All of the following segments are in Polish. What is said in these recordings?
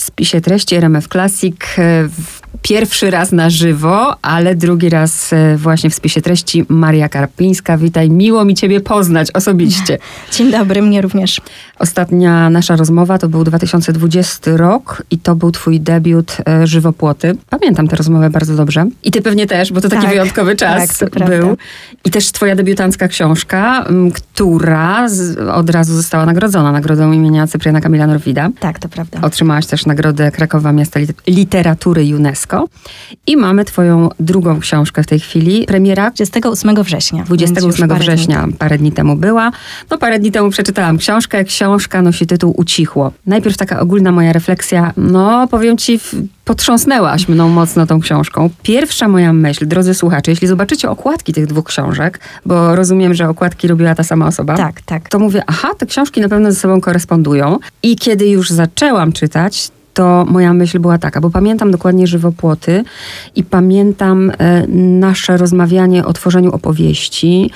W spisie treści RMF Classic e, pierwszy raz na żywo, ale drugi raz e, właśnie w spisie treści Maria Karpińska. Witaj, miło mi Ciebie poznać osobiście. Dzień dobry, mnie również. Ostatnia nasza rozmowa to był 2020 rok i to był Twój debiut e, Żywopłoty. Pamiętam tę rozmowę bardzo dobrze. I Ty pewnie też, bo to taki Tak, wyjątkowy czas tak, był. prawda. I też Twoja debiutancka książka, która od razu została nagrodzona nagrodą imienia Cypriana Kamila Norwida. Tak, to prawda. Otrzymałaś też nagrodę Krakowa Miasta Lit- Literatury UNESCO. I mamy twoją drugą książkę w tej chwili. Premiera 28 września. więc już 28 parę dni września, temu. parę dni temu była. No parę dni temu przeczytałam książkę. Książka nosi tytuł Ucichło. Najpierw taka ogólna moja refleksja. No powiem ci, potrząsnęłaś mną mocno tą książką. Pierwsza moja myśl, drodzy słuchacze, jeśli zobaczycie okładki tych dwóch książek, bo rozumiem, że okładki robiła ta sama osoba Tak, tak. to mówię, aha, te książki na pewno ze sobą korespondują. I kiedy już zaczęłam czytać, to moja myśl była taka, bo pamiętam dokładnie żywopłoty i pamiętam e, nasze rozmawianie o tworzeniu opowieści,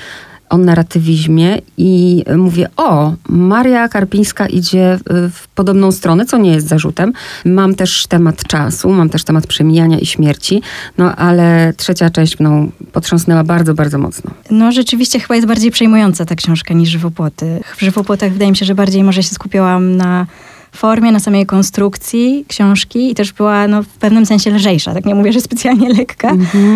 o narratywizmie i e, mówię, o, Maria Karpińska idzie e, w podobną stronę, co nie jest zarzutem. Mam też temat czasu, mam też temat przemijania i śmierci, no ale trzecia część mną potrząsnęła bardzo, bardzo mocno. No rzeczywiście chyba jest bardziej przejmująca ta książka niż żywopłoty. W żywopłotach wydaje mi się, że bardziej może się skupiałam na formie, na samej konstrukcji książki i też była no, w pewnym sensie lżejsza. Tak nie mówię, że specjalnie lekka,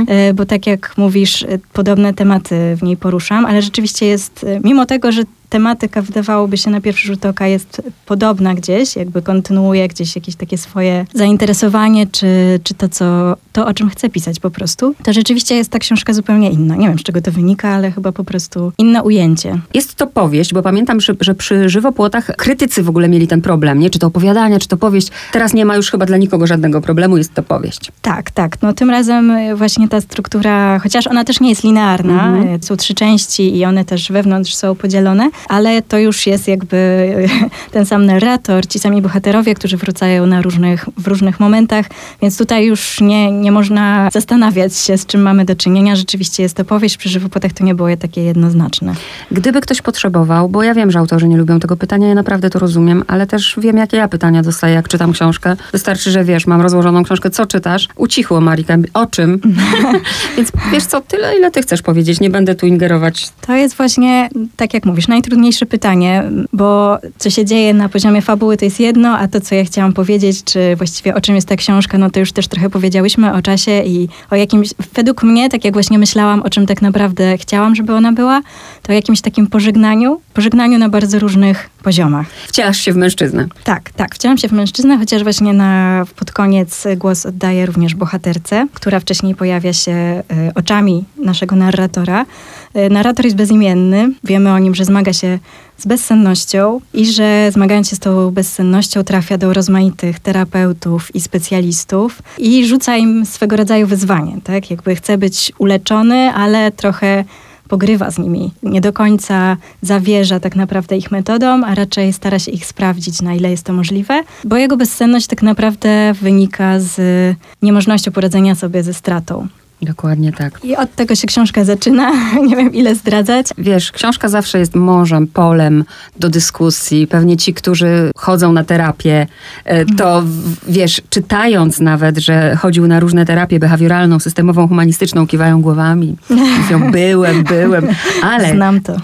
e, bo tak jak mówisz, e, podobne tematy w niej poruszam, ale rzeczywiście jest, e, mimo tego, że tematyka wydawałoby się na pierwszy rzut oka jest podobna gdzieś, jakby kontynuuje gdzieś jakieś takie swoje zainteresowanie, czy, czy to, co, to, o czym chcę pisać po prostu, to rzeczywiście jest ta książka zupełnie inna. Nie wiem, z czego to wynika, ale chyba po prostu inne ujęcie. Jest to powieść, bo pamiętam, że, że przy żywopłotach krytycy w ogóle mieli ten problem, nie? Czy to opowiadanie, czy to powieść. Teraz nie ma już chyba dla nikogo żadnego problemu, jest to powieść. Tak, tak. No tym razem y, właśnie ta struktura, chociaż ona też nie jest linearna, Mhm. y, są trzy części i one też wewnątrz są podzielone, ale to już jest jakby y, ten sam narrator, ci sami bohaterowie, którzy wracają na różnych, w różnych momentach, więc tutaj już nie, nie można zastanawiać się, z czym mamy do czynienia. Rzeczywiście jest to powieść, przy żywopłotach to nie było takie jednoznaczne. Gdyby ktoś potrzebował, bo ja wiem, że autorzy nie lubią tego pytania, ja naprawdę to rozumiem, ale też wiem, jakie ja pytania dostaję, jak czytam książkę. Wystarczy, że wiesz, mam rozłożoną książkę, co czytasz? Ucichło, Marika. O czym? Więc wiesz co, tyle, ile ty chcesz powiedzieć. Nie będę tu ingerować. To jest właśnie, tak jak mówisz, najtrudniejsze pytanie, bo co się dzieje na poziomie fabuły to jest jedno, a to, co ja chciałam powiedzieć, czy właściwie o czym jest ta książka, no to już też trochę powiedziałyśmy o czasie i o jakimś, według mnie, tak jak właśnie myślałam, o czym tak naprawdę chciałam, żeby ona była, to o jakimś takim pożegnaniu, pożegnaniu na bardzo różnych poziomach. Wcielasz się w mężczyznę. Tak, tak. Wciąłam się w mężczyznę, chociaż właśnie na, pod koniec głos oddaję również bohaterce, która wcześniej pojawia się e, oczami naszego narratora. E, narrator jest bezimienny. Wiemy o nim, że zmaga się z bezsennością i że zmagając się z tą bezsennością trafia do rozmaitych terapeutów i specjalistów i rzuca im swego rodzaju wyzwanie, tak? Jakby chce być uleczony, ale trochę pogrywa z nimi. Nie do końca zawierza tak naprawdę ich metodą, a raczej stara się ich sprawdzić, na ile jest to możliwe, bo jego bezsenność tak naprawdę wynika z niemożnością poradzenia sobie ze stratą. Dokładnie tak. I od tego się książka zaczyna. Nie wiem, ile zdradzać. Wiesz, książka zawsze jest morzem, polem do dyskusji. Pewnie ci, którzy chodzą na terapię, e, to wiesz, czytając nawet, że chodził na różne terapie behawioralną, systemową, humanistyczną, kiwają głowami. Mówią, byłem, byłem. Ale Znam to.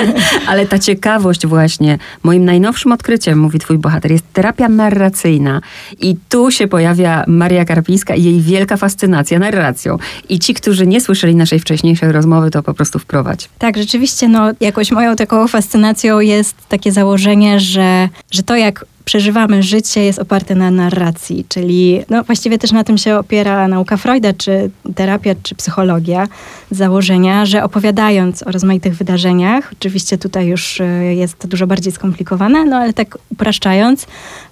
ale ta ciekawość właśnie, moim najnowszym odkryciem, mówi twój bohater, jest terapia narracyjna. I tu się pojawia Maria Karpińska i jej wielka fascynacja narracją. I ci, którzy nie słyszeli naszej wcześniejszej rozmowy, to po prostu wprowadź. Tak, rzeczywiście, no, jakoś moją taką fascynacją jest takie założenie, że, że to, jak przeżywamy życie, jest oparte na narracji, czyli no, właściwie też na tym się opiera nauka Freuda, czy terapia, czy psychologia, z założenia, że opowiadając o rozmaitych wydarzeniach, oczywiście tutaj już y, jest to dużo bardziej skomplikowane, no ale tak upraszczając,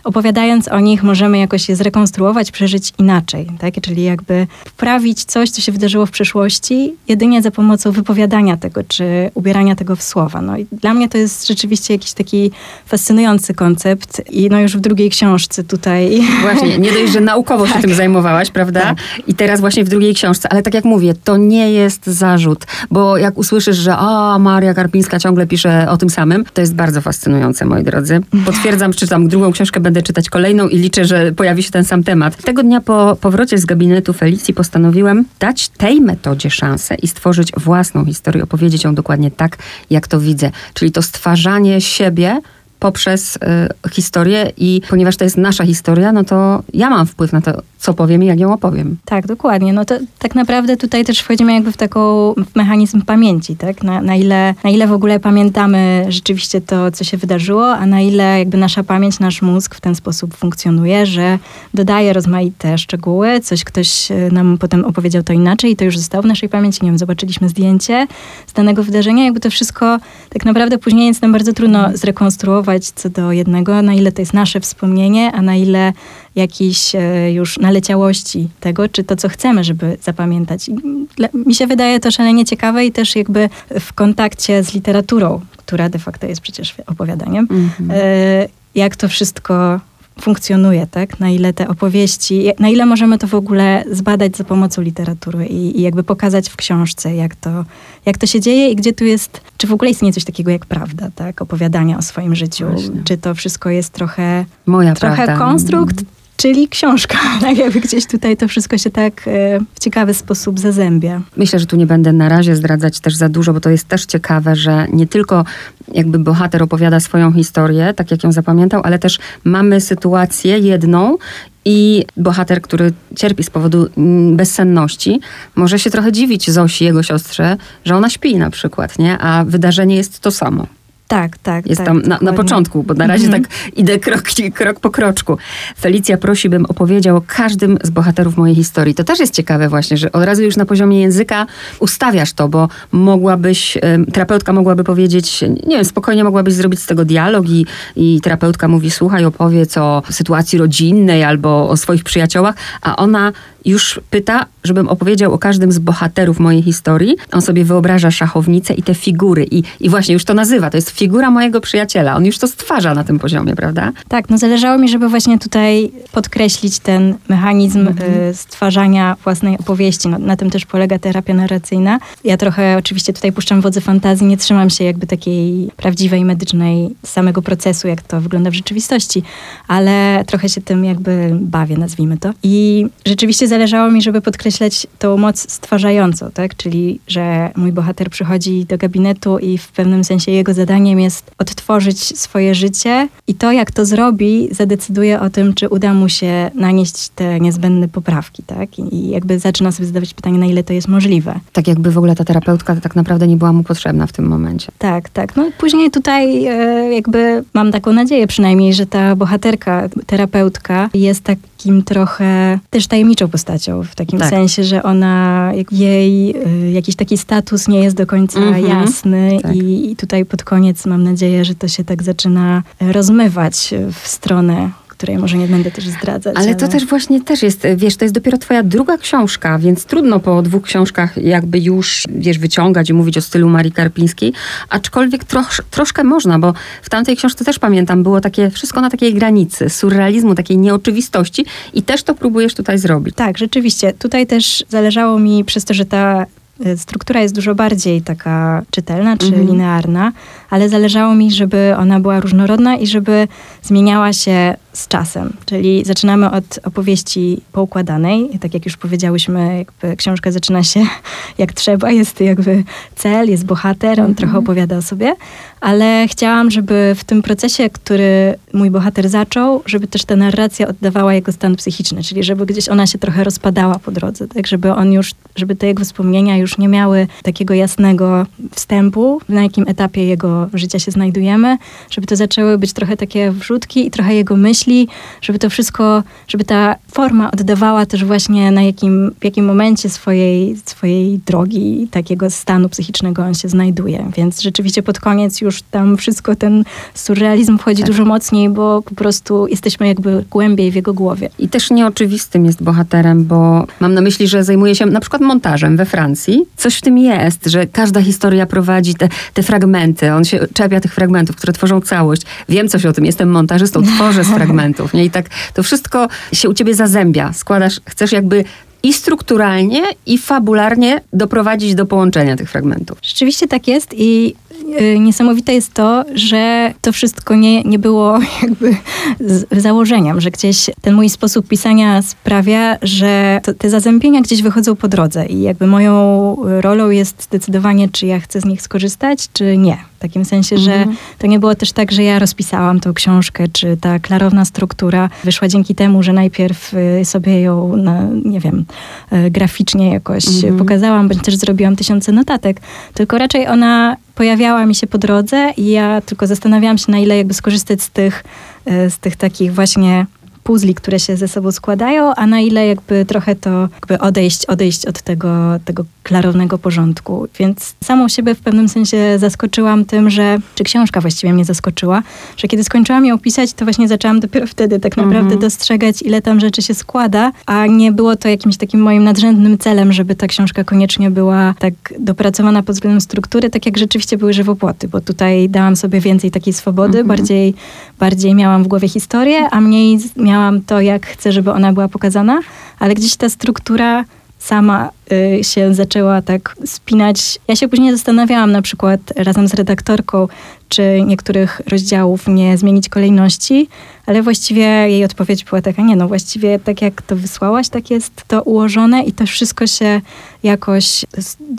opowiadając o nich możemy jakoś je zrekonstruować, przeżyć inaczej, tak? czyli jakby poprawić coś, co się wydarzyło w przeszłości, jedynie za pomocą wypowiadania tego, czy ubierania tego w słowa. No i dla mnie to jest rzeczywiście jakiś taki fascynujący koncept i no już w drugiej książce tutaj... Właśnie, nie dość, że naukowo się Tak. tym zajmowałaś, prawda? Tak. I teraz właśnie w drugiej książce. Ale tak jak mówię, to nie jest zarzut, bo jak usłyszysz, że a, Maria Karpińska ciągle pisze o tym samym, to jest bardzo fascynujące, moi drodzy. Potwierdzam, czytam drugą książkę, będę czytać kolejną i liczę, że pojawi się ten sam temat. Tego dnia po powrocie z gabinetu Felicji postanowiłem dać tej metodzie szansę i stworzyć własną historię, opowiedzieć ją dokładnie tak, jak to widzę. Czyli to stwarzanie siebie poprzez y, historię i ponieważ to jest nasza historia, no to ja mam wpływ na to, co powiem i jak ją opowiem. Tak, dokładnie. No to tak naprawdę tutaj też wchodzimy jakby w taką w mechanizm pamięci, tak? Na, na, ile, na ile w ogóle pamiętamy rzeczywiście to, co się wydarzyło, a na ile jakby nasza pamięć, nasz mózg w ten sposób funkcjonuje, że dodaje rozmaite szczegóły, coś ktoś e, nam potem opowiedział to inaczej i to już zostało w naszej pamięci. Nie wiem, zobaczyliśmy zdjęcie z danego wydarzenia, jakby to wszystko tak naprawdę później jest nam bardzo trudno zrekonstruować co do jednego, na ile to jest nasze wspomnienie, a na ile jakiejś e, już naleciałości tego, czy to, co chcemy, żeby zapamiętać. Mi się wydaje to szalenie ciekawe i też jakby w kontakcie z literaturą, która de facto jest przecież opowiadaniem, e, jak to wszystko funkcjonuje, tak? Na ile te opowieści, na ile możemy to w ogóle zbadać za pomocą literatury i, i jakby pokazać w książce, jak to, jak to się dzieje i gdzie tu jest, czy w ogóle istnieje coś takiego jak prawda, tak? Opowiadania o swoim życiu. Właśnie. Czy to wszystko jest trochę Moja trochę prawda. konstrukt, czyli książka. Tak jakby gdzieś tutaj to wszystko się tak e, w ciekawy sposób zazębia. Myślę, że tu nie będę na razie zdradzać też za dużo, bo to jest też ciekawe, że nie tylko jakby bohater opowiada swoją historię, tak jak ją zapamiętał, ale też mamy sytuację jedną i bohater, który cierpi z powodu mm, bezsenności, może się trochę dziwić Zosi, jego siostrze, że ona śpi na przykład, nie? A wydarzenie jest to samo. Tak, tak. Jest tak, tam na, na początku, bo na razie Mhm. tak idę krok, krok po kroczku. Felicja prosi, bym opowiedział o każdym z bohaterów mojej historii. To też jest ciekawe właśnie, że od razu już na poziomie języka ustawiasz to, bo mogłabyś, terapeutka mogłaby powiedzieć, nie wiem, spokojnie mogłabyś zrobić z tego dialog i, i terapeutka mówi, słuchaj, opowiedz o sytuacji rodzinnej albo o swoich przyjaciołach, a ona już pyta, żebym opowiedział o każdym z bohaterów mojej historii. On sobie wyobraża szachownicę i te figury. I, I właśnie już to nazywa. To jest figura mojego przyjaciela. On już to stwarza na tym poziomie, prawda? Tak, no zależało mi, żeby właśnie tutaj podkreślić ten mechanizm y, stwarzania własnej opowieści. No, na tym też polega terapia narracyjna. Ja trochę oczywiście tutaj puszczam wodze fantazji, nie trzymam się jakby takiej prawdziwej, medycznej samego procesu, jak to wygląda w rzeczywistości, ale trochę się tym jakby bawię, nazwijmy to. I rzeczywiście zależało mi, żeby podkreślać tą moc stwarzającą, tak? Czyli, że mój bohater przychodzi do gabinetu i w pewnym sensie jego zadaniem jest odtworzyć swoje życie i to, jak to zrobi, zadecyduje o tym, czy uda mu się nanieść te niezbędne poprawki, tak? I i jakby zaczyna sobie zadawać pytanie, na ile to jest możliwe. Tak jakby w ogóle ta terapeutka tak naprawdę nie była mu potrzebna w tym momencie. Tak, tak. No i później tutaj e, jakby mam taką nadzieję przynajmniej, że ta bohaterka, terapeutka jest takim trochę też tajemniczą postacią, w takim Tak. sensie, że ona, jej e, jakiś taki status nie jest do końca Mhm. jasny Tak. i, i tutaj pod koniec mam nadzieję, że to się tak zaczyna rozmywać w stronę, której może nie będę też zdradzać. Ale to też właśnie też jest, wiesz, to jest dopiero twoja druga książka, więc trudno po dwóch książkach jakby już, wiesz, wyciągać i mówić o stylu Marii Karpińskiej, aczkolwiek trosz, troszkę można, bo w tamtej książce też pamiętam, było takie, wszystko na takiej granicy, surrealizmu, takiej nieoczywistości i też to próbujesz tutaj zrobić. Tak, rzeczywiście. Tutaj też zależało mi przez to, że ta y, struktura jest dużo bardziej taka czytelna czy Mhm. linearna, ale zależało mi, żeby ona była różnorodna i żeby zmieniała się z czasem. Czyli zaczynamy od opowieści poukładanej. I tak jak już powiedziałyśmy, jakby książka zaczyna się jak trzeba, jest jakby cel, jest bohater, on trochę opowiada o sobie, ale chciałam, żeby w tym procesie, który mój bohater zaczął, żeby też ta narracja oddawała jego stan psychiczny, czyli żeby gdzieś ona się trochę rozpadała po drodze, tak? Żeby on już, żeby te jego wspomnienia już nie miały takiego jasnego wstępu, na jakim etapie jego tego życia się znajdujemy, żeby to zaczęły być trochę takie wrzutki i trochę jego myśli, żeby to wszystko, żeby ta forma oddawała też właśnie na jakim, w jakim momencie swojej, swojej drogi, takiego stanu psychicznego on się znajduje. Więc rzeczywiście pod koniec już tam wszystko, ten surrealizm wchodzi Tak. dużo mocniej, bo po prostu jesteśmy jakby głębiej w jego głowie. I też nieoczywistym jest bohaterem, bo mam na myśli, że zajmuje się na przykład montażem we Francji. Coś w tym jest, że każda historia prowadzi te, te fragmenty. On się czepia tych fragmentów, które tworzą całość. Wiem coś o tym, jestem montażystą, tworzę z fragmentów. Nie? I tak to wszystko się u ciebie zazębia. Składasz, chcesz jakby i strukturalnie, i fabularnie doprowadzić do połączenia tych fragmentów. Rzeczywiście tak jest i y, niesamowite jest to, że to wszystko nie, nie było jakby założeniem, że gdzieś ten mój sposób pisania sprawia, że to, te zazębienia gdzieś wychodzą po drodze i jakby moją rolą jest zdecydowanie, czy ja chcę z nich skorzystać, czy nie. W takim sensie, że Mhm. to nie było też tak, że ja rozpisałam tą książkę, czy ta klarowna struktura wyszła dzięki temu, że najpierw y, sobie ją, na, nie wiem, graficznie jakoś Mhm. pokazałam, bądź też zrobiłam tysiące notatek, tylko raczej ona pojawiała mi się po drodze i ja tylko zastanawiałam się, na ile jakby skorzystać z tych, y, z tych takich właśnie puzli, które się ze sobą składają, a na ile jakby trochę to jakby odejść, odejść od tego, tego klarownego porządku. Więc samą siebie w pewnym sensie zaskoczyłam tym, że, czy książka właściwie mnie zaskoczyła, że kiedy skończyłam ją pisać, to właśnie zaczęłam dopiero wtedy tak naprawdę Mhm. dostrzegać, ile tam rzeczy się składa, a nie było to jakimś takim moim nadrzędnym celem, żeby ta książka koniecznie była tak dopracowana pod względem struktury, tak jak rzeczywiście były żywopłoty, bo tutaj dałam sobie więcej takiej swobody, Mhm. bardziej, bardziej miałam w głowie historię, a mniej z- miałam to, jak chcę, żeby ona była pokazana, ale gdzieś ta struktura sama się zaczęła tak spinać. Ja się później zastanawiałam na przykład razem z redaktorką, czy niektórych rozdziałów nie zmienić kolejności, ale właściwie jej odpowiedź była taka, nie no, właściwie tak jak to wysłałaś, tak jest to ułożone i to wszystko się jakoś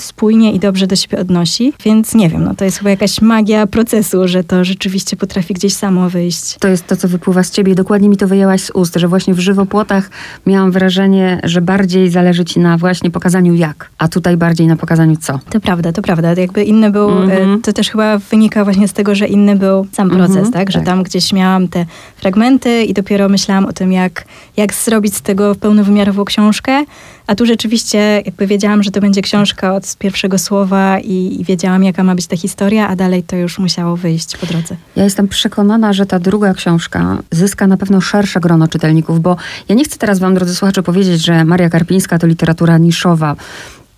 spójnie i dobrze do siebie odnosi, więc nie wiem, no to jest chyba jakaś magia procesu, że to rzeczywiście potrafi gdzieś samo wyjść. To jest to, co wypływa z ciebie dokładnie mi to wyjęłaś z ust, że właśnie w żywopłotach miałam wrażenie, że bardziej zależy ci na właśnie pokazaniu jak, a tutaj bardziej na pokazaniu co. To prawda, to prawda. Jakby inny był, Mhm. e, to też chyba wynika właśnie z tego, że inny był sam Mhm, proces, tak? Że tak. tam gdzieś miałam te fragmenty i dopiero myślałam o tym, jak, jak zrobić z tego pełnowymiarową książkę. A tu rzeczywiście jakby wiedziałam, że to będzie książka od pierwszego słowa i, i wiedziałam, jaka ma być ta historia, a dalej to już musiało wyjść po drodze. Ja jestem przekonana, że ta druga książka zyska na pewno szersze grono czytelników, bo ja nie chcę teraz wam, drodzy słuchacze, powiedzieć, że Maria Karpińska to literatura niszowa.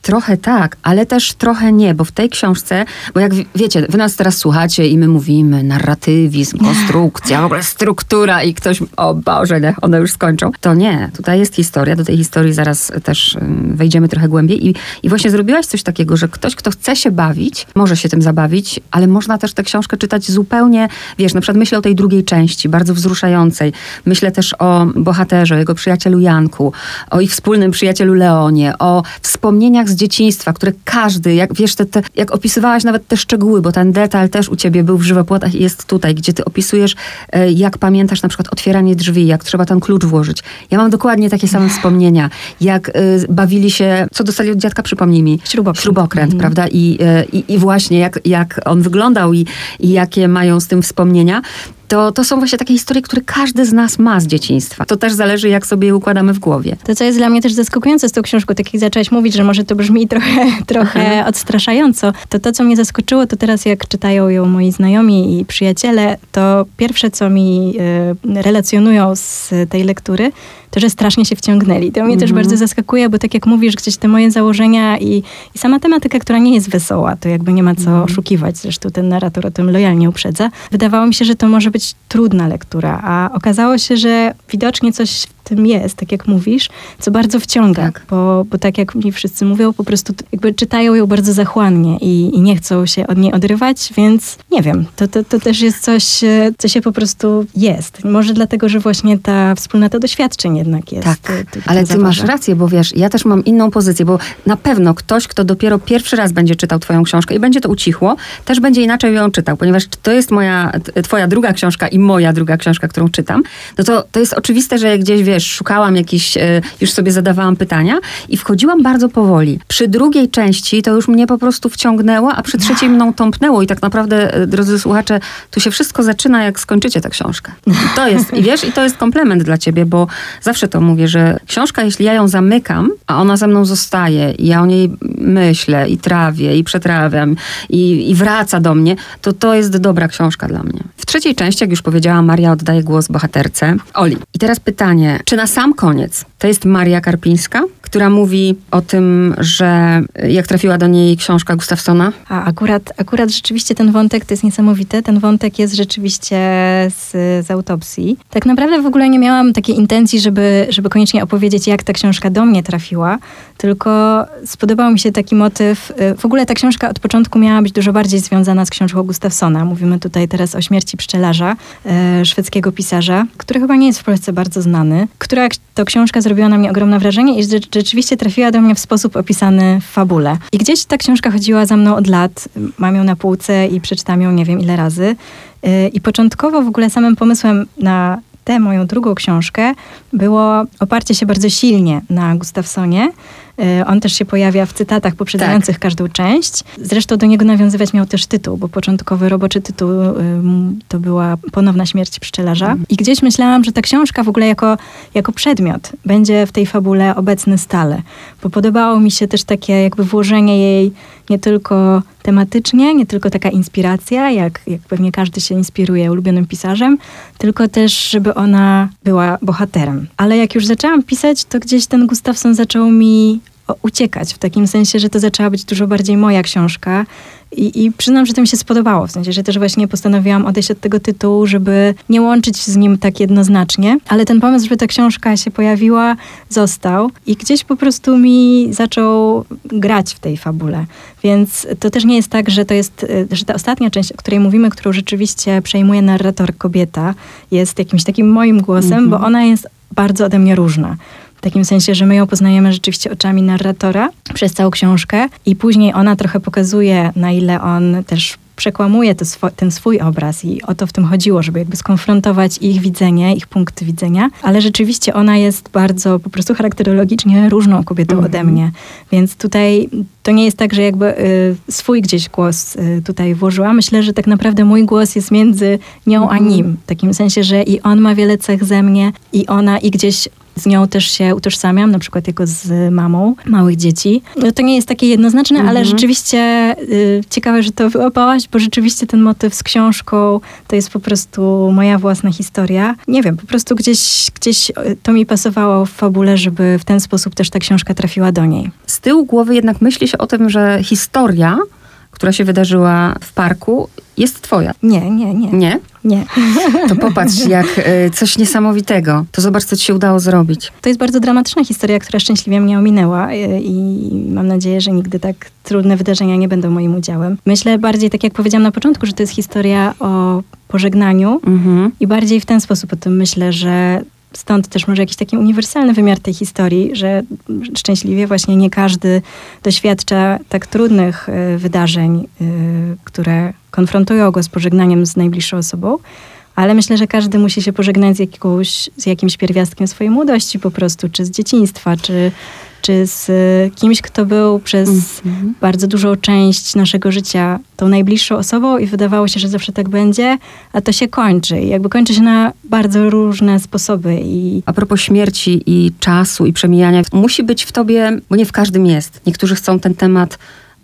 Trochę tak, ale też trochę nie, bo w tej książce, bo jak wi- wiecie, wy nas teraz słuchacie i my mówimy narratywizm, konstrukcja, w ogóle struktura i ktoś, o Boże, niech one już skończą. To nie, tutaj jest historia, do tej historii zaraz też wejdziemy trochę głębiej i, i właśnie zrobiłaś coś takiego, że ktoś, kto chce się bawić, może się tym zabawić, ale można też tę książkę czytać zupełnie, wiesz, na przykład myślę o tej drugiej części, bardzo wzruszającej. Myślę też o bohaterze, o jego przyjacielu Janku, o ich wspólnym przyjacielu Leonie, o wspomnieniach z dzieciństwa, które każdy, jak wiesz, te, te, jak opisywałaś nawet te szczegóły, bo ten detal też u ciebie był w żywopłotach i jest tutaj, gdzie ty opisujesz, e, jak pamiętasz na przykład otwieranie drzwi, jak trzeba ten klucz włożyć. Ja mam dokładnie takie same wspomnienia, jak e, bawili się, co dostali od dziadka, przypomnij mi. Śrubokręt. Śrubokręt, Mhm. prawda? I, e, i, I właśnie jak, jak on wyglądał i, i jakie mają z tym wspomnienia. To, to są właśnie takie historie, które każdy z nas ma z dzieciństwa. To też zależy, jak sobie je układamy w głowie. To, co jest dla mnie też zaskakujące z tą książką, tak jak zaczęłaś mówić, że może to brzmi trochę, trochę Mhm. odstraszająco, to to, co mnie zaskoczyło, to teraz jak czytają ją moi znajomi i przyjaciele, to pierwsze, co mi y, relacjonują z tej lektury, to, że strasznie się wciągnęli. To mnie też Mhm. bardzo zaskakuje, bo tak jak mówisz, gdzieś te moje założenia i, i sama tematyka, która nie jest wesoła, to jakby nie ma co Mhm. oszukiwać, zresztą ten narrator o tym lojalnie uprzedza. Wydawało mi się, że to może być trudna lektura, a okazało się, że widocznie coś w tym jest, tak jak mówisz, co bardzo wciąga, Tak. Bo, bo tak jak mi wszyscy mówią, po prostu jakby czytają ją bardzo zachłannie i, i nie chcą się od niej odrywać, więc nie wiem, to, to, to też jest coś, e, co się po prostu jest. Może dlatego, że właśnie ta wspólnota doświadczeń jednak jest. Tak, tu ale ty masz rację, bo wiesz, ja też mam inną pozycję, bo na pewno ktoś, kto dopiero pierwszy raz będzie czytał twoją książkę i będzie to ucichło, też będzie inaczej ją czytał, ponieważ to jest moja, twoja druga książka, i moja druga książka, którą czytam, no to, to jest oczywiste, że jak gdzieś, wiesz, szukałam jakiś, e, już sobie zadawałam pytania i wchodziłam bardzo powoli. Przy drugiej części to już mnie po prostu wciągnęło, a przy trzeciej mną tąpnęło i tak naprawdę, e, drodzy słuchacze, tu się wszystko zaczyna, jak skończycie tę książkę. I to jest, i wiesz, i to jest komplement dla ciebie, bo zawsze to mówię, że książka, jeśli ja ją zamykam, a ona ze mną zostaje i ja o niej myślę i trawię i przetrawiam i, i wraca do mnie, to to jest dobra książka dla mnie. W trzeciej części, jak już powiedziałam, Maria oddaje głos bohaterce Oli. I teraz pytanie, czy na sam koniec to jest Maria Karpińska, która mówi o tym, że jak trafiła do niej książka Gustafsona? A akurat, akurat rzeczywiście ten wątek to jest niesamowite. Ten wątek jest rzeczywiście z, z autopsji. Tak naprawdę w ogóle nie miałam takiej intencji, żeby, żeby koniecznie opowiedzieć, jak ta książka do mnie trafiła, tylko spodobał mi się taki motyw. y, W ogóle ta książka od początku miała być dużo bardziej związana z książką Gustafsona. Mówimy tutaj teraz o śmierci pszczelarza, e, szwedzkiego pisarza, który chyba nie jest w Polsce bardzo znany, która to książka zrobiła na mnie ogromne wrażenie i rzeczywiście trafiła do mnie w sposób opisany w fabule. I gdzieś ta książka chodziła za mną od lat. Mam ją na półce i przeczytam ją nie wiem ile razy. Y, I początkowo w ogóle samym pomysłem na tę moją drugą książkę było oparcie się bardzo silnie na Gustafsonie. Y, On też się pojawia w cytatach poprzedzających każdą część. Zresztą do niego nawiązywać miał też tytuł, bo początkowy roboczy tytuł to była Ponowna śmierć pszczelarza. I gdzieś myślałam, że ta książka w ogóle jako, jako przedmiot będzie w tej fabule obecny stale. Bo podobało mi się też takie jakby włożenie jej nie tylko tematycznie, nie tylko taka inspiracja, jak, jak pewnie każdy się inspiruje ulubionym pisarzem, tylko też, żeby ona była bohaterem. Ale jak już zaczęłam pisać, to gdzieś ten Gustafson zaczął mi uciekać, w takim sensie, że to zaczęła być dużo bardziej moja książka. I, I przyznam, że to mi się spodobało, w sensie, że też właśnie postanowiłam odejść od tego tytułu, żeby nie łączyć z nim tak jednoznacznie, ale ten pomysł, żeby ta książka się pojawiła, został i gdzieś po prostu mi zaczął grać w tej fabule. Więc to też nie jest tak, że to jest, y, że ta ostatnia część, o której mówimy, którą rzeczywiście przejmuje narrator kobieta, jest jakimś takim moim głosem, bo ona jest bardzo ode mnie różna. Takim sensie, że my ją poznajemy rzeczywiście oczami narratora przez całą książkę i później ona trochę pokazuje, na ile on też przekłamuje swo- ten swój obraz i o to w tym chodziło, żeby jakby skonfrontować ich widzenie, ich punkt widzenia, ale rzeczywiście ona jest bardzo po prostu charakterologicznie różną kobietą ode mnie, więc tutaj to nie jest tak, że jakby y, swój gdzieś głos y, tutaj włożyłam. Myślę, że tak naprawdę mój głos jest między nią a nim, w takim sensie, że i on ma wiele cech ze mnie i ona i gdzieś z nią też się utożsamiam, na przykład jako z mamą małych dzieci. No to nie jest takie jednoznaczne, ale rzeczywiście y, ciekawe, że to wyłapałaś, bo rzeczywiście ten motyw z książką to jest po prostu moja własna historia. Nie wiem, po prostu gdzieś, gdzieś y, to mi pasowało w fabule, żeby w ten sposób też ta książka trafiła do niej. Z tyłu głowy jednak myśli się o tym, że historia, która się wydarzyła w parku, jest twoja. Nie, nie, nie. Nie? Nie. To popatrz, jak y, coś niesamowitego. To zobacz, co ci się udało zrobić. To jest bardzo dramatyczna historia, która szczęśliwie mnie ominęła y, i mam nadzieję, że nigdy tak trudne wydarzenia nie będą moim udziałem. Myślę bardziej, tak jak powiedziałam na początku, że to jest historia o pożegnaniu Mhm. i bardziej w ten sposób o tym myślę, że stąd też może jakiś taki uniwersalny wymiar tej historii, że szczęśliwie właśnie nie każdy doświadcza tak trudnych y, wydarzeń, y, które konfrontują go z pożegnaniem z najbliższą osobą. Ale myślę, że każdy musi się pożegnać z, jakąś, z jakimś pierwiastkiem swojej młodości po prostu, czy z dzieciństwa, czy, czy z y, kimś, kto był przez bardzo dużą część naszego życia tą najbliższą osobą i wydawało się, że zawsze tak będzie, a to się kończy. I jakby kończy się na bardzo różne sposoby i A propos śmierci i czasu i przemijania, musi być w tobie, bo nie w każdym jest. Niektórzy chcą ten temat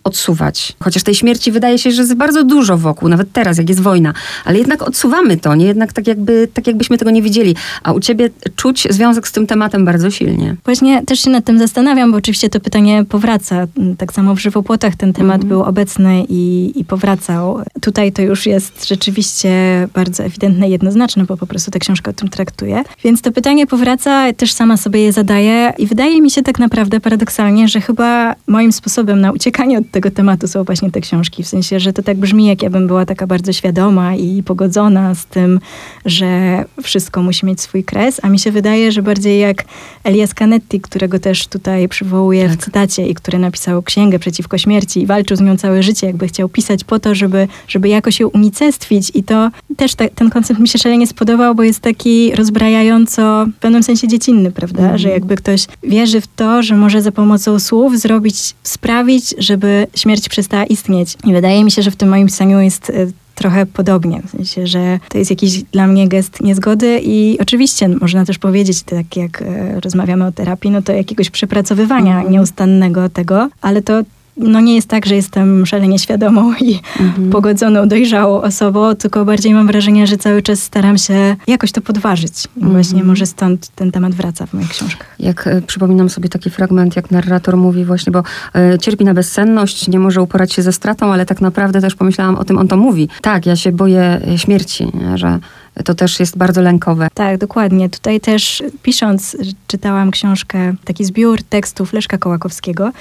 odsuwać. Chociaż tej śmierci wydaje się, że jest bardzo dużo wokół, nawet teraz, jak jest wojna. Ale jednak odsuwamy to, nie? Jednak tak, jakby, tak jakbyśmy tego nie widzieli. A u ciebie czuć związek z tym tematem bardzo silnie. Właśnie też się nad tym zastanawiam, bo oczywiście to pytanie powraca. Tak samo w żywopłotach ten temat był obecny i, i powracał. Tutaj to już jest rzeczywiście bardzo ewidentne i jednoznaczne, bo po prostu ta książka o tym traktuje. Więc to pytanie powraca, też sama sobie je zadaję i wydaje mi się tak naprawdę paradoksalnie, że chyba moim sposobem na uciekanie od tego tematu są właśnie te książki. W sensie, że to tak brzmi, jak ja bym była taka bardzo świadoma i pogodzona z tym, że wszystko musi mieć swój kres, a mi się wydaje, że bardziej jak Elias Canetti, którego też tutaj przywołuję Tak. w cytacie i który napisał księgę przeciwko śmierci i walczył z nią całe życie, jakby chciał pisać po to, żeby, żeby jakoś ją unicestwić i to też te, ten koncept mi się szalenie spodobał, bo jest taki rozbrajająco, w pewnym sensie dziecinny, prawda? Mhm. Że jakby ktoś wierzy w to, że może za pomocą słów zrobić, sprawić, żeby śmierć przestała istnieć. I wydaje mi się, że w tym moim pisaniu jest e, trochę podobnie. W sensie, że to jest jakiś dla mnie gest niezgody i oczywiście można też powiedzieć, tak jak e, rozmawiamy o terapii, no to jakiegoś przepracowywania Mhm. nieustannego tego, ale to no nie jest tak, że jestem szalenie świadomą i Mhm. pogodzoną, dojrzałą osobą, tylko bardziej mam wrażenie, że cały czas staram się jakoś to podważyć. I Mhm. właśnie może stąd ten temat wraca w moich książkach. Jak e, przypominam sobie taki fragment, jak narrator mówi właśnie, bo e, cierpi na bezsenność, nie może uporać się ze stratą, ale tak naprawdę też pomyślałam o tym, on to mówi. Tak, ja się boję e, śmierci, nie? że to też jest bardzo lękowe. Tak, dokładnie. Tutaj też pisząc, czytałam książkę, taki zbiór tekstów Leszka Kołakowskiego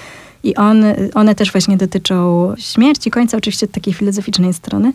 i on, one też właśnie dotyczą śmierci, końca oczywiście od takiej filozoficznej strony.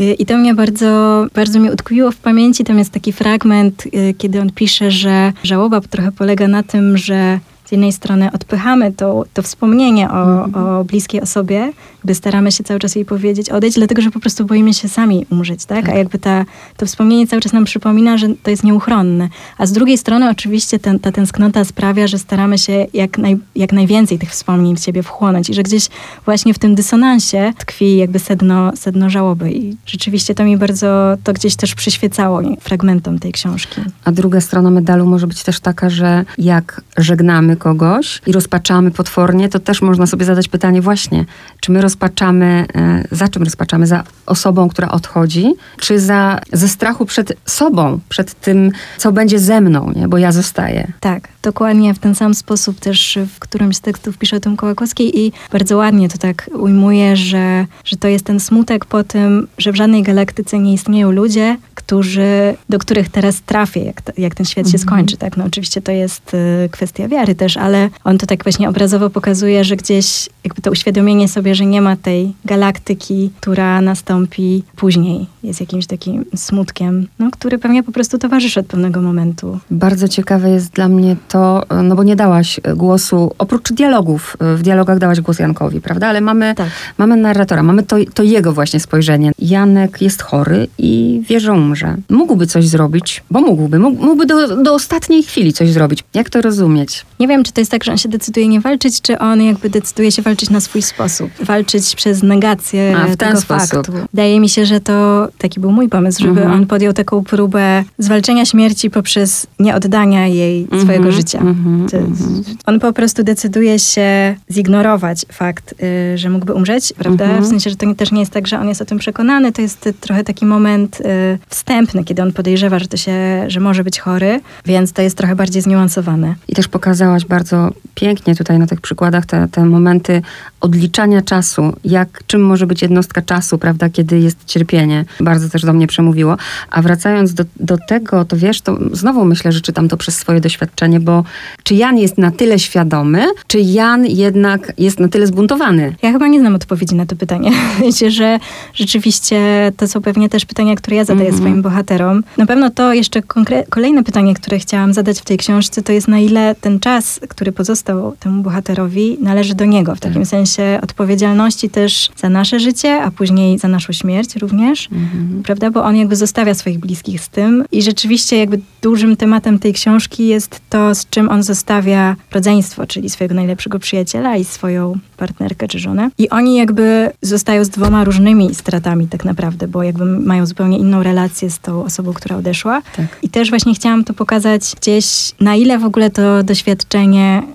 Y, I to mnie bardzo, bardzo mi utkwiło w pamięci. Tam jest taki fragment, y, kiedy on pisze, że żałoba trochę polega na tym, że z jednej strony odpychamy to, to wspomnienie o, o bliskiej osobie, jakby staramy się cały czas jej powiedzieć odejdź, dlatego że po prostu boimy się sami umrzeć, tak? A jakby ta, to wspomnienie cały czas nam przypomina, że to jest nieuchronne. A z drugiej strony oczywiście ten, ta tęsknota sprawia, że staramy się jak, naj, jak najwięcej tych wspomnień w siebie wchłonąć i że gdzieś właśnie w tym dysonansie tkwi jakby sedno, sedno żałoby i rzeczywiście to mi bardzo, to gdzieś też przyświecało fragmentom tej książki. A druga strona medalu może być też taka, że jak żegnamy kogoś i rozpaczamy potwornie, to też można sobie zadać pytanie właśnie, czy my rozpaczamy, e, za czym rozpaczamy? Za osobą, która odchodzi, czy za, ze strachu przed sobą, przed tym, co będzie ze mną, nie? bo ja zostaję. Tak, dokładnie w ten sam sposób też w którymś z tekstów pisze o tym Kołakowskiej i bardzo ładnie to tak ujmuje, że, że to jest ten smutek po tym, że w żadnej galaktyce nie istnieją ludzie, którzy, do których teraz trafię, jak, to, jak ten świat się skończy. Tak? No oczywiście to jest y, kwestia wiary też, ale on to tak właśnie obrazowo pokazuje, że gdzieś jakby to uświadomienie sobie, że nie ma tej galaktyki, która nastąpi później, jest jakimś takim smutkiem, no, który pewnie po prostu towarzyszy od pewnego momentu. Bardzo ciekawe jest dla mnie to, no bo nie dałaś głosu, oprócz dialogów, w dialogach dałaś głos Jankowi, prawda? Ale mamy, Tak. mamy narratora, mamy to, to jego właśnie spojrzenie. Janek jest chory i wie, że umrze. Mógłby coś zrobić, bo mógłby, mógł- mógłby do, do ostatniej chwili coś zrobić. Jak to rozumieć? Nie wiem, czy to jest tak, że on się decyduje nie walczyć, czy on jakby decyduje się walczyć na swój sposób. Walczyć przez negację A, w ten tego sposób. faktu. Wydaje mi się, że to taki był mój pomysł, żeby Mhm. on podjął taką próbę zwalczenia śmierci poprzez nieoddania jej Mhm, swojego życia. mhm, mhm. On po prostu decyduje się zignorować fakt, y, że mógłby umrzeć, prawda? Mhm. W sensie, że to też nie jest tak, że on jest o tym przekonany. To jest trochę taki moment y, wstępny, kiedy on podejrzewa, że to się, że może być chory, więc to jest trochę bardziej zniuansowane. I też pokazałaś bardzo pięknie tutaj na tych przykładach te, te momenty odliczania czasu, jak, czym może być jednostka czasu, prawda, kiedy jest cierpienie. Bardzo też do mnie przemówiło. A wracając do, do tego, to wiesz, to znowu myślę, że czytam to przez swoje doświadczenie, bo czy Jan jest na tyle świadomy, czy Jan jednak jest na tyle zbuntowany? Ja chyba nie znam odpowiedzi na to pytanie. Wiecie, że rzeczywiście to są pewnie też pytania, które ja zadaję Mhm. swoim bohaterom. Na pewno to jeszcze konkre- kolejne pytanie, które chciałam zadać w tej książce, to jest na ile ten czas, który pozostał temu bohaterowi, należy do niego. W Tak. takim sensie odpowiedzialności też za nasze życie, a później za naszą śmierć również. Mhm. Prawda? Bo on jakby zostawia swoich bliskich z tym. I rzeczywiście jakby dużym tematem tej książki jest to, z czym on zostawia rodzeństwo, czyli swojego najlepszego przyjaciela i swoją partnerkę czy żonę. I oni jakby zostają z dwoma różnymi stratami tak naprawdę, bo jakby mają zupełnie inną relację z tą osobą, która odeszła. Tak. I też właśnie chciałam to pokazać gdzieś, na ile w ogóle to doświadczenie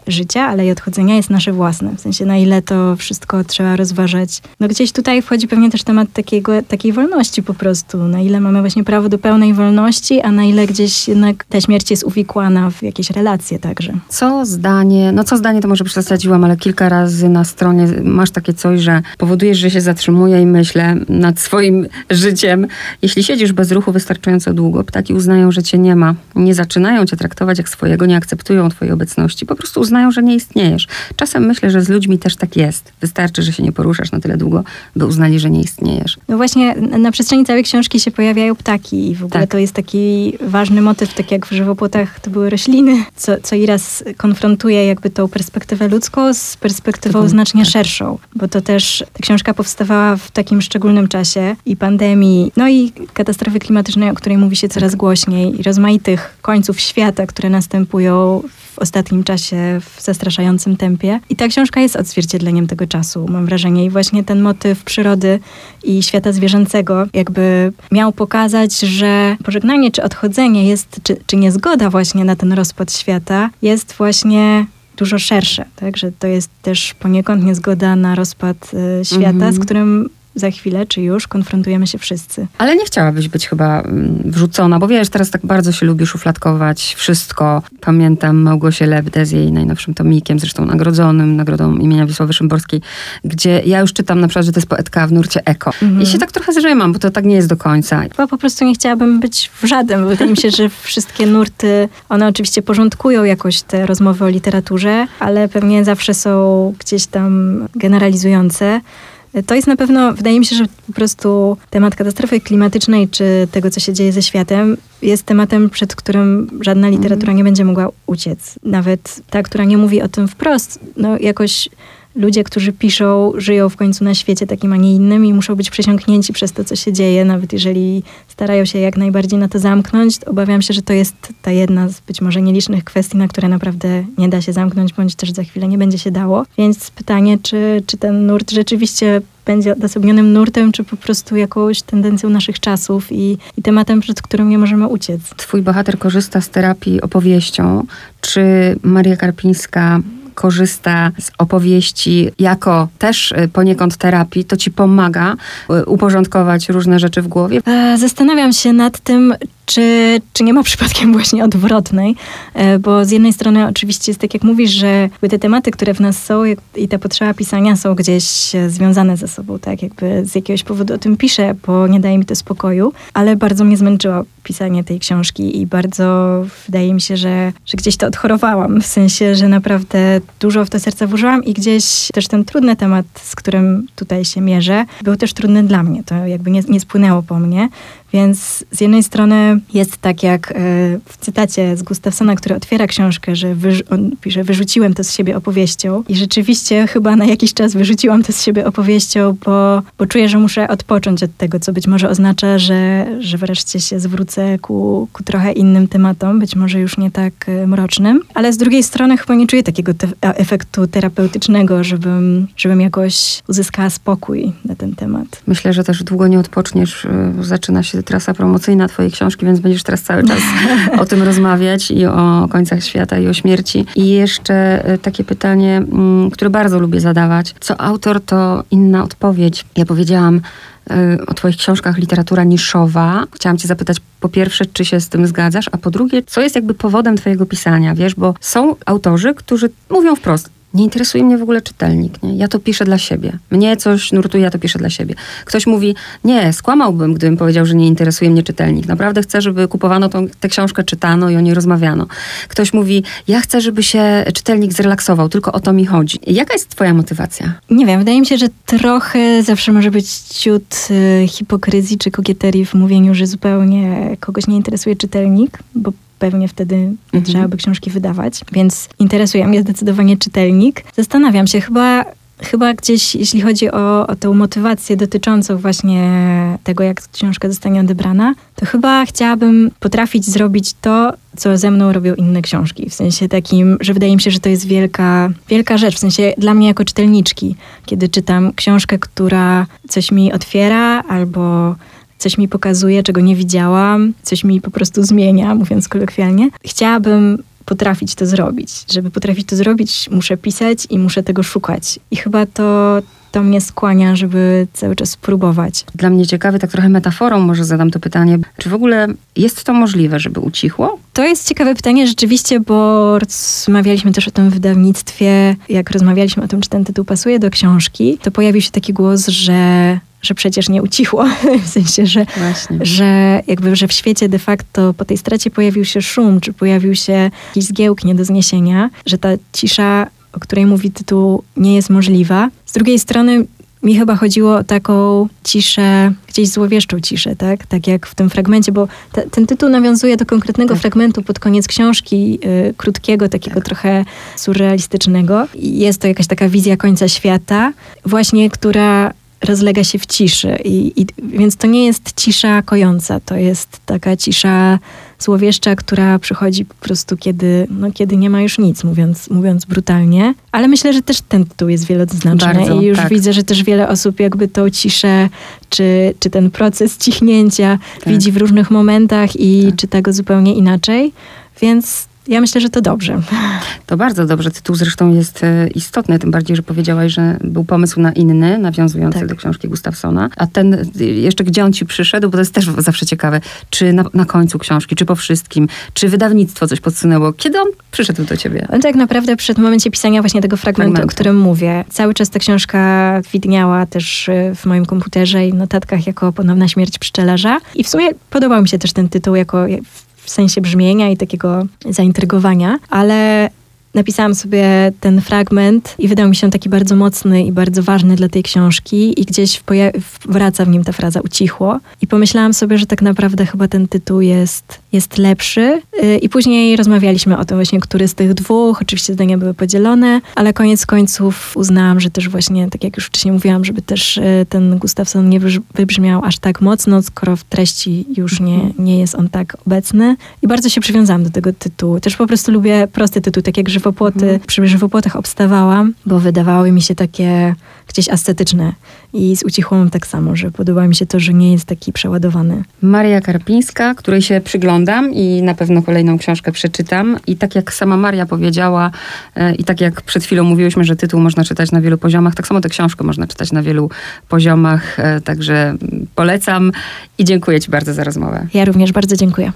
życia, ale i odchodzenia jest nasze własne. W sensie, na ile to wszystko trzeba rozważać. No gdzieś tutaj wchodzi pewnie też temat takiego, takiej wolności po prostu. Na ile mamy właśnie prawo do pełnej wolności, a na ile gdzieś jednak ta śmierć jest uwikłana w jakieś relacje także. Co zdanie, no co zdanie to może przesadziłam, ale kilka razy na stronie masz takie coś, że powodujesz, że się zatrzymuję i myślę nad swoim życiem. Jeśli siedzisz bez ruchu wystarczająco długo, ptaki uznają, że cię nie ma. Nie zaczynają cię traktować jak swojego, nie akceptują twojej obecności. Po prostu uznają, że nie istniejesz. Czasem myślę, że z ludźmi też tak jest. Wystarczy, że się nie poruszasz na tyle długo, by uznali, że nie istniejesz. No właśnie na przestrzeni całej książki się pojawiają ptaki i w ogóle Tak. to jest taki ważny motyw, tak jak w żywopłotach to były rośliny, co, co Iras konfrontuje jakby tą perspektywę ludzką z perspektywą Taką- znacznie tak. szerszą, bo to też ta książka powstawała w takim szczególnym czasie i pandemii, no i katastrofy klimatycznej, o której mówi się coraz głośniej i rozmaitych końców świata, które następują w ostatnim czasie w zastraszającym tempie. I ta książka jest odzwierciedleniem tego czasu, mam wrażenie. I właśnie ten motyw przyrody i świata zwierzęcego jakby miał pokazać, że pożegnanie czy odchodzenie jest, czy, czy niezgoda właśnie na ten rozpad świata jest właśnie dużo szersze, tak? Że to jest też poniekąd niezgoda na rozpad y, świata, Mhm. z którym za chwilę, czy już konfrontujemy się wszyscy. Ale nie chciałabyś być chyba mm, wrzucona, bo wiesz, teraz tak bardzo się lubi szufladkować wszystko. Pamiętam Małgosię Lebdę z jej najnowszym tomikiem, zresztą nagrodzonym, nagrodą imienia Wisławy Szymborskiej, gdzie ja już czytam na przykład, że to jest poetka w nurcie eko. Mhm. I się tak trochę zrzymam, bo to tak nie jest do końca. Chyba po prostu nie chciałabym być w żaden. bo Wydaje mi się, że wszystkie nurty, one oczywiście porządkują jakoś te rozmowy o literaturze, ale pewnie zawsze są gdzieś tam generalizujące. To jest na pewno, wydaje mi się, że po prostu temat katastrofy klimatycznej, czy tego, co się dzieje ze światem, jest tematem, przed którym żadna literatura nie będzie mogła uciec. Nawet ta, która nie mówi o tym wprost, no jakoś ludzie, którzy piszą, żyją w końcu na świecie takim, a nie innym i muszą być przesiąknięci przez to, co się dzieje, nawet jeżeli starają się jak najbardziej na to zamknąć. Obawiam się, że to jest ta jedna z być może nielicznych kwestii, na które naprawdę nie da się zamknąć, bądź też za chwilę nie będzie się dało. Więc pytanie, czy, czy ten nurt rzeczywiście będzie odosobnionym nurtem, czy po prostu jakąś tendencją naszych czasów i, i tematem, przed którym nie możemy uciec. Twój bohater korzysta z terapii opowieścią. Czy Maria Karpińska korzysta z opowieści jako też y, poniekąd terapii, to ci pomaga y, uporządkować różne rzeczy w głowie? E, Zastanawiam się nad tym, czy, czy nie ma przypadkiem właśnie odwrotnej, E, bo z jednej strony oczywiście jest tak, jak mówisz, że te tematy, które w nas są i ta potrzeba pisania są gdzieś e, związane ze sobą, tak? Jakby z jakiegoś powodu o tym piszę, bo nie daje mi to spokoju, ale bardzo mnie zmęczyło pisanie tej książki i bardzo wydaje mi się, że, że gdzieś to odchorowałam, w sensie, że naprawdę dużo w to serce włożyłam i gdzieś też ten trudny temat, z którym tutaj się mierzę, był też trudny dla mnie, to jakby nie, nie spłynęło po mnie, więc z jednej strony jest tak jak e, w cytacie z Gustafsona, który otwiera książkę, że on pisze, wyrzuciłem to z siebie opowieścią i rzeczywiście chyba na jakiś czas wyrzuciłam to z siebie opowieścią, bo, bo czuję, że muszę odpocząć od tego, co być może oznacza, że, że wreszcie się zwrócę ku, ku trochę innym tematom, być może już nie tak e, mrocznym, ale z drugiej strony chyba nie czuję takiego te- e- efektu terapeutycznego, żebym, żebym jakoś uzyskała spokój na ten temat. Myślę, że też długo nie odpoczniesz. Zaczyna się trasa promocyjna twojej książki, więc będziesz teraz cały czas o tym rozmawiać i o końcach świata i o śmierci. I jeszcze y, takie pytanie, mm, które bardzo lubię zadawać. Co autor, to inna odpowiedź. Ja powiedziałam y, o twoich książkach literatura niszowa. Chciałam cię zapytać po pierwsze, czy się z tym zgadzasz, a po drugie, co jest jakby powodem twojego pisania, wiesz, bo są autorzy, którzy mówią wprost, nie interesuje mnie w ogóle czytelnik. Nie? Ja to piszę dla siebie. Mnie coś nurtuje, ja to piszę dla siebie. Ktoś mówi, nie, skłamałbym, gdybym powiedział, że nie interesuje mnie czytelnik. Naprawdę chcę, żeby kupowano tą, tę książkę, czytano i o niej rozmawiano. Ktoś mówi, ja chcę, żeby się czytelnik zrelaksował, tylko o to mi chodzi. Jaka jest twoja motywacja? Nie wiem, wydaje mi się, że trochę zawsze może być ciut y, hipokryzji czy kokieterii w mówieniu, że zupełnie kogoś nie interesuje czytelnik, bo pewnie wtedy Mhm. trzeba by książki wydawać. Więc interesuje mnie zdecydowanie czytelnik. Zastanawiam się, chyba Chyba gdzieś, jeśli chodzi o, o tę motywację dotyczącą właśnie tego, jak książka zostanie odebrana, to chyba chciałabym potrafić zrobić to, co ze mną robią inne książki. W sensie takim, że wydaje mi się, że to jest wielka, wielka rzecz. W sensie dla mnie jako czytelniczki, kiedy czytam książkę, która coś mi otwiera albo coś mi pokazuje, czego nie widziałam, coś mi po prostu zmienia, mówiąc kolokwialnie. Chciałabym potrafić to zrobić. Żeby potrafić to zrobić, muszę pisać i muszę tego szukać. I chyba to, to mnie skłania, żeby cały czas spróbować. Dla mnie ciekawy, tak trochę metaforą może zadam to pytanie. Czy w ogóle jest to możliwe, żeby ucichło? To jest ciekawe pytanie rzeczywiście, bo rozmawialiśmy też o tym wydawnictwie. Jak rozmawialiśmy o tym, czy ten tytuł pasuje do książki, to pojawił się taki głos, że że przecież nie ucichło, w sensie, że, Właśnie. że jakby, że w świecie de facto po tej stracie pojawił się szum, czy pojawił się jakiś zgiełk nie do zniesienia, że ta cisza, o której mówi tytuł, nie jest możliwa. Z drugiej strony mi chyba chodziło o taką ciszę, gdzieś złowieszczą ciszę, tak? Tak jak w tym fragmencie, bo te, ten tytuł nawiązuje do konkretnego Tak. fragmentu pod koniec książki, y, krótkiego, takiego trochę surrealistycznego. Jest to jakaś taka wizja końca świata, właśnie która rozlega się w ciszy. I, i, więc to nie jest cisza kojąca, to jest taka cisza złowieszcza, która przychodzi po prostu, kiedy, no, kiedy nie ma już nic, mówiąc, mówiąc brutalnie. Ale myślę, że też ten tytuł jest wieloznaczny Bardzo, i już tak. widzę, że też wiele osób jakby tą ciszę, czy, czy ten proces cichnięcia Tak. widzi w różnych momentach i Tak. czyta go zupełnie inaczej. Więc ja myślę, że to dobrze. To bardzo dobrze. Tytuł zresztą jest e, istotny, tym bardziej, że powiedziałaś, że był pomysł na inny, nawiązujący Tak. do książki Gustafsona. A ten, e, jeszcze gdzie on ci przyszedł, bo to jest też zawsze ciekawe, czy na, na końcu książki, czy po wszystkim, czy wydawnictwo coś podsunęło. Kiedy on przyszedł do ciebie? On tak naprawdę przed momencie pisania właśnie tego fragmentu, Fragmentu. o którym mówię. Cały czas ta książka widniała też y, w moim komputerze i notatkach jako ponowna śmierć pszczelarza. I w sumie podobał mi się też ten tytuł jako w sensie brzmienia i takiego zaintrygowania, ale napisałam sobie ten fragment i wydał mi się taki bardzo mocny i bardzo ważny dla tej książki i gdzieś wraca w nim ta fraza ucichło. I pomyślałam sobie, że tak naprawdę chyba ten tytuł jest, jest lepszy. Yy, I później rozmawialiśmy o tym właśnie, który z tych dwóch. Oczywiście zdania były podzielone, ale koniec końców uznałam, że też właśnie, tak jak już wcześniej mówiłam, żeby też yy, ten Gustafsson nie wybrzmiał aż tak mocno, skoro w treści już nie, nie jest on tak obecny. I bardzo się przywiązałam do tego tytułu. Też po prostu lubię prosty tytuł, tak jak żywopłoty. Przy żywopłotach obstawałam, bo wydawały mi się takie gdzieś ascetyczne. I z ucichłą tak samo, że podoba mi się to, że nie jest taki przeładowany. Maria Karpińska, której się przyglądam i na pewno kolejną książkę przeczytam. I tak jak sama Maria powiedziała e, i tak jak przed chwilą mówiłyśmy, że tytuł można czytać na wielu poziomach, tak samo tę książkę można czytać na wielu poziomach. e, Także polecam i dziękuję Ci bardzo za rozmowę. Ja również bardzo dziękuję.